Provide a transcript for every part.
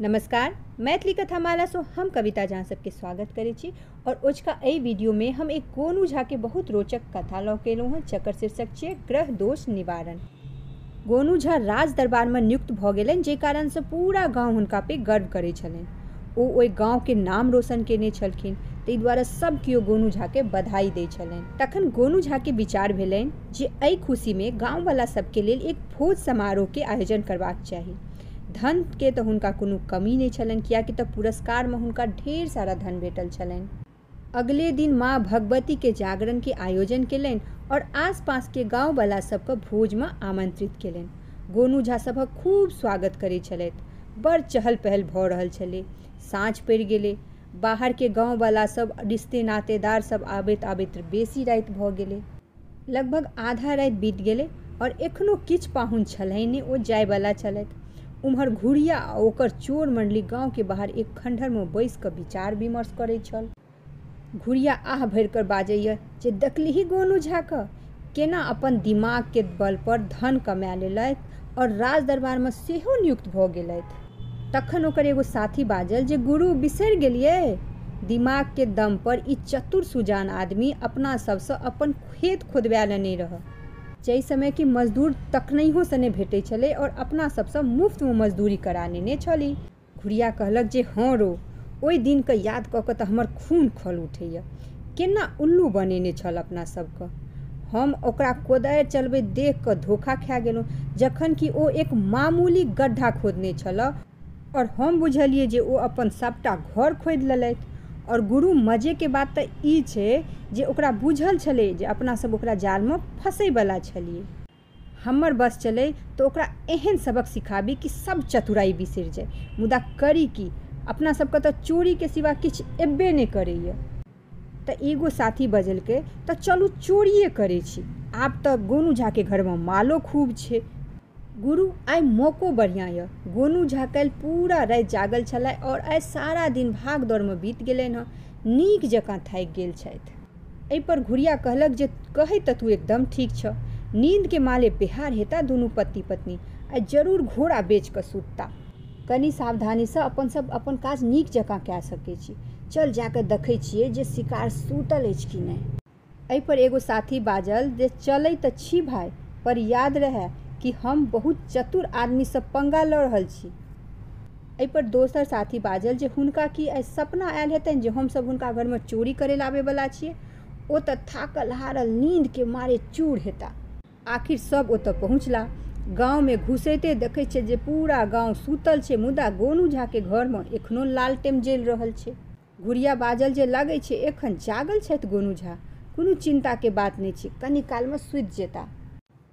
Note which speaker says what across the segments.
Speaker 1: नमस्कार मैथिली माला सो हम कविता जहाँ सबके स्वागत करे छी और ओजका एहि वीडियो में हम एक गोनू झा के बहुत रोचक कथा लऽ के एलहुँ हँ जकर शीर्षक छियै ग्रह दोष निवारण। गोनू झा राज दरबार में नियुक्त भऽ गेलनि, जे कारण से पूरा गाँव हुनका पे गर्व करै छलनि। ओ ओहि गाँव के नाम रोशन केने छलखिन ताहि दुआरे सब केओ गोनू झा के बधाई दै छलनि। तखन गोनू झा के विचार भेलनि जे एहि खुशी में गाँव वाला सबके लेल एक भोज समारोह के आयोजन करबाक चाही। धन के तऽ हुनका कोनो कमी नहि छलनि, कियाकि तऽ पुरस्कारमे हुनका ढेर सारा धन भेटल छलनि। अगले दिन माँ भगवती के जागरण के आयोजन केलनि और आसपास के गाँव वाला सबके भोजमे आमंत्रित केलनि। गोनू झा सभक खूब स्वागत करै छलथि। बड़ चहल पहल भऽ रहल छलै। साँझ पड़ि गेलै। बाहर के गाँव वाला सब, रिश्ते नातेदार सब आबैत आबैत बेसी राति भऽ गेलै। लगभग आधा राति बीत गेलै और एखनो किछु पाहुन छलनि ओ जायवला छलथि। उम्हर घुड़िया आ ओकर चोर मंडली गाँव के बाहर एक खंडहर में बैस कऽ विचार विमर्श करै छल। घुड़िया आह भरि कर बाजैए जे देखलिही गोनू झा कऽ, केना अपन दिमाग के बल पर धन कमा लेलथि और राज दरबार में सेहो नियुक्त भऽ गेलथि। तखन ओकर एगो साथी बाजल जे, गुरु, बिसरि गेलियै। दिमाग के दम पर ई चतुर सुजान आदमी अपना सबसँ अपन खेत खोदबा लेने रहऽ जाहि समय कि मजदूर तखनहियो से नहि भेटै छलै और अपना सबसँ मुफ्तमे मजदूरी करा लेने छली घुड़िया कहलक जे, हँ रो ओहि दिनके याद कऽ कऽ हमर खून खौल उठैए केना उल्लू बनेने छल अपना सबके? हम ओकरा कोदारि चलबैत देख कऽ धोखा खा गेलहुँ जखन कि ओ एक मामूली गड्ढा खोदने छलऽ और हम बुझलियै जे ओ अपन सभटा घर खोदि लेलथि। और गुरु मजेके बात तऽ ई छै जे ओकरा बुझल छलै जे अपना सब ओकरा जालमे हमर बस चलै तऽ ओकरा एहन सबक सिखाबी कि सब चतुराई बिसरि जाय। मुदा करी की? अपना सबके तऽ चोरीके सिवा किछु एबे नहि करैए। तऽ एगो साथी बजलकै तऽ चलू चोरिए करै छी। आब तऽ गोनू झाके घरमे मालो खूब छै। गुरु आइ मौको बढ़िआँ यऽ गोनू झा पूरा राति जागल छलै और आइ सारा दिन भाग दौड़मे बीत गेलनि। हँ नीक जकाँ थाकि गेल घुड़िया कहलक जे कहै तू एकदम ठीक छ। नींदके माले बिहार हेता दुनू पति पत्नी। आइ ज़रूर घोड़ा बेच कऽ सुतता। कनि सावधानीसँ अपन सब अपन काज नीक जकाँ कए सकै छी। चल जाकऽ देखै छियै जे शिकार सुतल कि नहि एहिपर एगो साथी बाजल जे चलै तऽ छी पर याद रहए कि हम बहुत चतुर आदमीसँ पंगा लऽ रहल छी। एहिपर दोसर साथी बाजल जे हुनका की आइ सपना आयल हेतनि जे हमसभ हुनका घरमे चोरी करै लए आबैवला छियै? ओ तऽ थाकल हारल नींदके मारे चूर हेता। आखिर सब ओतऽ पहुँचला। गाँवमे घुसैते देखै छै जे पूरा गाँव सुतल छै मुदा गोनू झाके घरमे एखनो लालटेम जलि रहल छै। घुड़िया बाजल जे लगै छै, एखन जागल छथि गोनू झा। कोनो चिन्ताके बात नहि छै। कनि कालमे सुति जेता।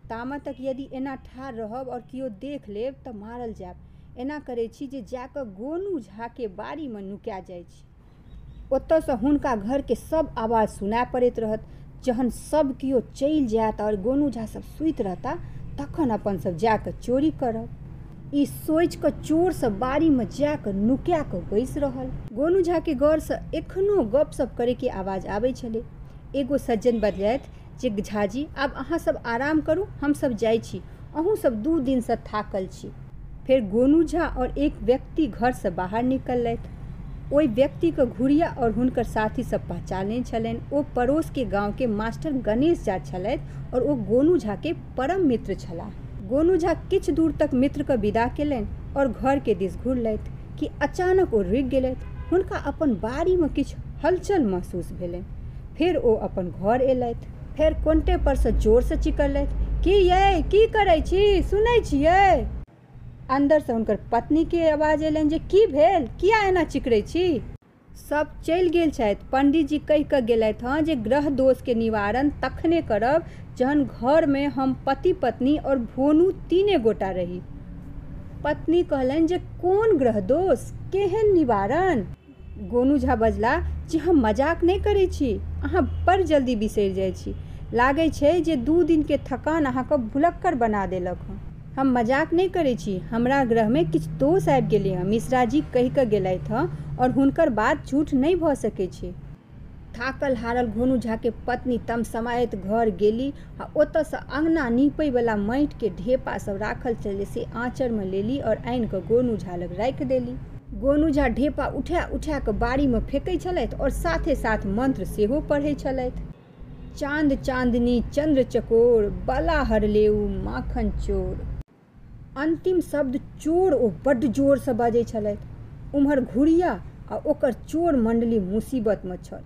Speaker 1: तामे तक यदि एना ठाढ़ रहब और केओ देख लेब तऽ मारल जायब। एना करै छी जे जाकऽ गोनू झाके बाड़ीमे नुका जाइ छी। ओतऽसँ हुनका घरके सब आवाज़ सुनाय पड़ैत रहत। जहन सब केओ चलि जायत और गोनू झा सब सुति रहता, तखन अपन सब जाकऽ चोरी करब। ई सोचि कऽ चोर सब बाड़ीमे जाकऽ नुका कऽ बैसि रहल। गोनू झाके गौरसँ एखनो गपशप करैके आवाज़ आबै छलै। एगो सज्जन बजलथि जे झाजी आब अहाँ सब आराम करू हमसब जाइ छी। अहूँ सब दू दिनसँ थाकल छी। फेर गोनू झा और एक व्यक्ति घरसँ बाहर निकललथि। ओहि व्यक्तिके घुड़िया और हुनकर साथी सब पहचाने छलनि। ओ के गाँव के मास्टर गणेश झा छलथि और ओ गोनू झा के परम मित्र छलाह। गोनू झा किछु दूर तक मित्र मित्रके विदा केलनि और घर के दिस घुरलथि कि अचानक ओ रुकि गेलथि। हुनका अपन बाड़ीमे किछु हलचल महसूस भेलनि। फेर ओ अपन घर एलथि। फेर कोन्टे पर से ज़ोर से चिकरलथि की ये? की करै छी? सुनै से हुनकर पत्नी के आवाज़ एलनि जे, की भेल? किया एना चिकरै छी? सब चलि गेल छथि। पंडित जी कहि कऽ गेलथि हँ जे ग्रह दोषके निवारण तखने करब, जहन घरमे हम पति, पत्नी और भोनू तीने गोटा रही। पत्नी कहलनि जे, कोन ग्रह दोष? केहन निवारण? गोनू झा बजला जे हम मज़ाक नहि करै छी, अहाँ बड़ जल्दी बिसरि जाइ छी। लागै छै जे दू दिनके थकान अहाँके भुलक्कर बना देलक हँ। हम मज़ाक नहि करै छी, हमरा ग्रहमे किछु दोष आबि गेलै हँ मिश्रा जी कहि कऽ गेलथि हँ, और हुनकर बात झूठ नहि भऽ सकै छै। थाकल हारल गोनू झा के पत्नी तमसमाइत घर गेली आ अङ्गना नीपैवला माटिके ढेपा सब राखल छलै से आँचरमे लेली और आनि कऽ गोनू झा लग राखि देली। गोनू झा ढेपा उठा उठा कऽ बाड़ीमे फेंकै छलथि और साथे साथ मंत्र सेहो पढ़ै छलथि। चाँद चांदनी चंद्र चकोर बला हरलेऊ माखन चोर। अंतिम शब्द चोर, ओ बड्ड जोरसँ बजै छलथि। उम्हर घुरिया आ ओकर चोर मंडली मुसीबतमे छल।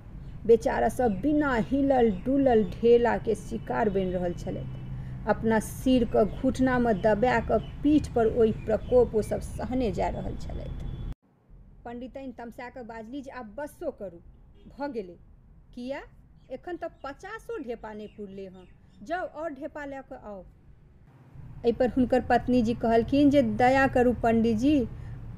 Speaker 1: बेचारा सब बिना हिलल डुलल ढेलाके शिकार बनि रहल छलथि। अपना दबा कऽ पीठ पर ओहि प्रकोप ओ सब सहने जा छलथि। पंडितनि तमसा कऽ बाजली जे आब बस्सो करू भऽ गेलै किया एखन तऽ पचासो ढेपा नहि पुरले हँ जाउ आओर ढेपा लऽ कऽ आउ एहिपर हुनकर पत्नी जी कहलखिन जे दया करू पंडीजी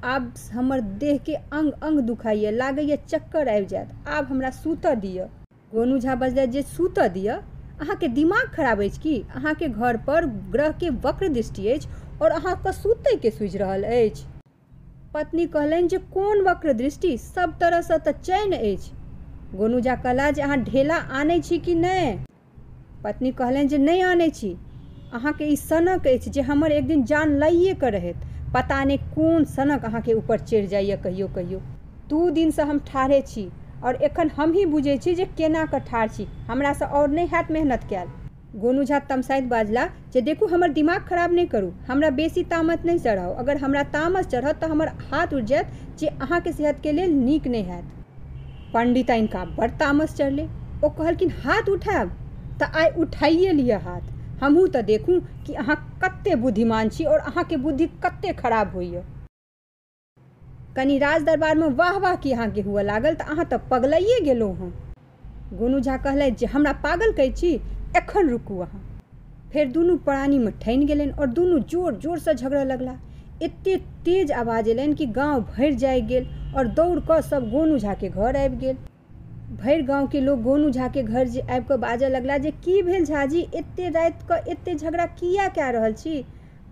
Speaker 1: आब हमर देहके अङ्ग अङ्ग दुखाइए लागैए चक्कर आबि जायत आब हमरा सूतऽ दिअ गोनू झा बजलथि जे सूतऽ दिअ अहाँके दिमाग खराब अछि की अहाँके घर पर ग्रहके वक्र दृष्टि अछि और अहाँके सूतैके सूझि रहल अछि पत्नी कहलनि जे कोन वक्र दृष्टि सब तरहसँ तऽ चैन अछि। गोनू झा कहला जे अहाँ ढेला आनै छी कि नहि पत्नी कहलनि जे नहि आनै छी। अहाँके ई सनक अछि जे हमर एक दिन जान लाइए कऽ रहत। पता नहि कोन सनक अहाँके ऊपर चढ़ि जाइए कहियो कहियो। दू दिनसँ हम ठाढ़े छी और एखन हमही बुझै छी जे केना कऽ ठाढ़ छी। हमरासँ आओर नहि हैत मेहनत कयल गोनू झा तमसाइत बाजला जे देखू हमर दिमाग खराब नहीं करू, हमरा बेसी तामत नहीं चढ़ाओ अगर हमरा तामस चढ़त तऽ हमर हाथ उठि जायत जे अहाँ के सेहत के लेल नीक नहीं हैत पंडिता इनका बड़ तामस चढ़ले। ओ कहलखिन, हाथ उठायब? तऽ आइ उठाइए लिअ हाथ। हमहूँ तऽ देखू कि अहाँ कते बुद्धिमान छी और अहाँके बुद्धि कते खराब होइए। कनि राज दरबार में वाह वाह की अहाँके हुअ लागल तऽ अहाँ तऽ पगलाइए गेलहुँ हँ। गोनू झा कहलथि, जे हमरा पागल कहै छी एखन रुकू अहाँ। फेर दुनू प्राणीमे ठानि गेलनि और दुनू ज़ोर जोरसँ झगड़ऽ लगला एते तेज आवाज़ एलनि कि गाँव भरि जागि गेल और दौड़ कऽ सब गोनू झाके घर आबि गेल। भरि गाँवके लोक गोनू झाके घर जे आबि कऽ बाजऽ लगला जे की भेल झाजी, एते राति कऽ एते झगड़ा किया कए रहल छी?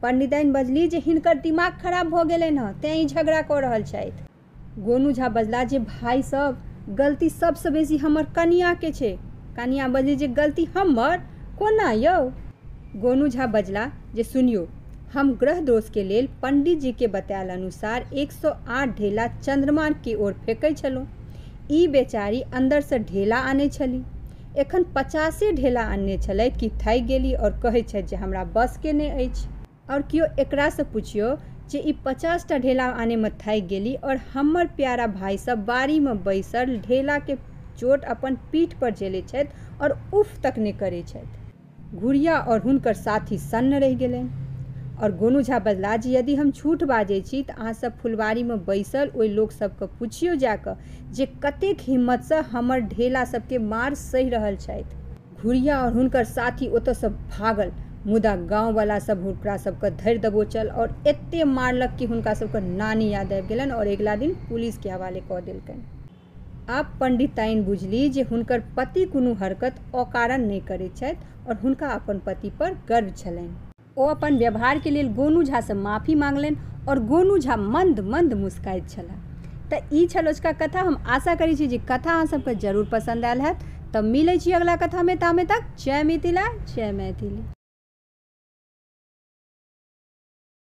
Speaker 1: पंडिताइन बजली जे हिनकर दिमाग खराब भऽ गेलनि हँ, तैँ ई झगड़ा कऽ रहल छथि। गोनू झा बजला जे भाय सब, गलती सबसँ बेसी हमर कनियाके छै। कनिया बजली जे गलती हमर? कोना यौ? गोनू झा बजला जे सुनियौ, हम ग्रह दोष के लेल पंडित जी के बतायल अनुसार 108 ढेला चंद्रमा की ओर फेंकै छलहुँ। ई बेचारी अन्दरसँ ढेला आनै छली। एखन पचासे ढेला आनने छलथि कि थाकि गेली और कहै छथि जे हमरा बसके नहि अछि। और केओ एकरासँ पुछियौ जे ई पचास टा ढेला आनेमे थाकि गेली और हमर प्यारा भाई सब बाड़ीमे बैसल ढेलाके चोट अपन पीठ पर झेलै और उफ तक नहि करै घुरिया और हुनकर साथी सन्न रहि गेलनि। और गोनू झा बजला जे यदि हम झूठ बाजै छी, तऽ अहाँसब फुलवारीमे बैसल ओहि सबके पुछियौ जाकऽ जे कतेक हिम्मतसँ हमर ढेला सबके मार सहि रहल छथि। घुरिया और हुनकर साथी ओतऽसँ भागल, मुदा गाँववला सब हुनका सबके धरि दबोचल और एते मारलक कि हुनका सबके नानी याद आबि गेलनि और अगिला दिन पुलिसके हवाले कऽ देलकनि। आब पंडिताइन बुझली जे हुनकर पति कोनो हरकत अकारण नहि करैत छथि और हुनका अपन पति पर गर्व छलनि। ओ अपन व्यवहारके लेल गोनू झासँ माफ़ी मांगलनि और गोनू झा मंद मंद मुस्काइत छलाह। तऽ ई छल कथा, हम आशा करै छी जे कथा अहाँ सबके ज़रूर पसंद आयल हैत तब मिलै छी अगला कथामे तामे तक। जय मिथिला, जय मैथिली।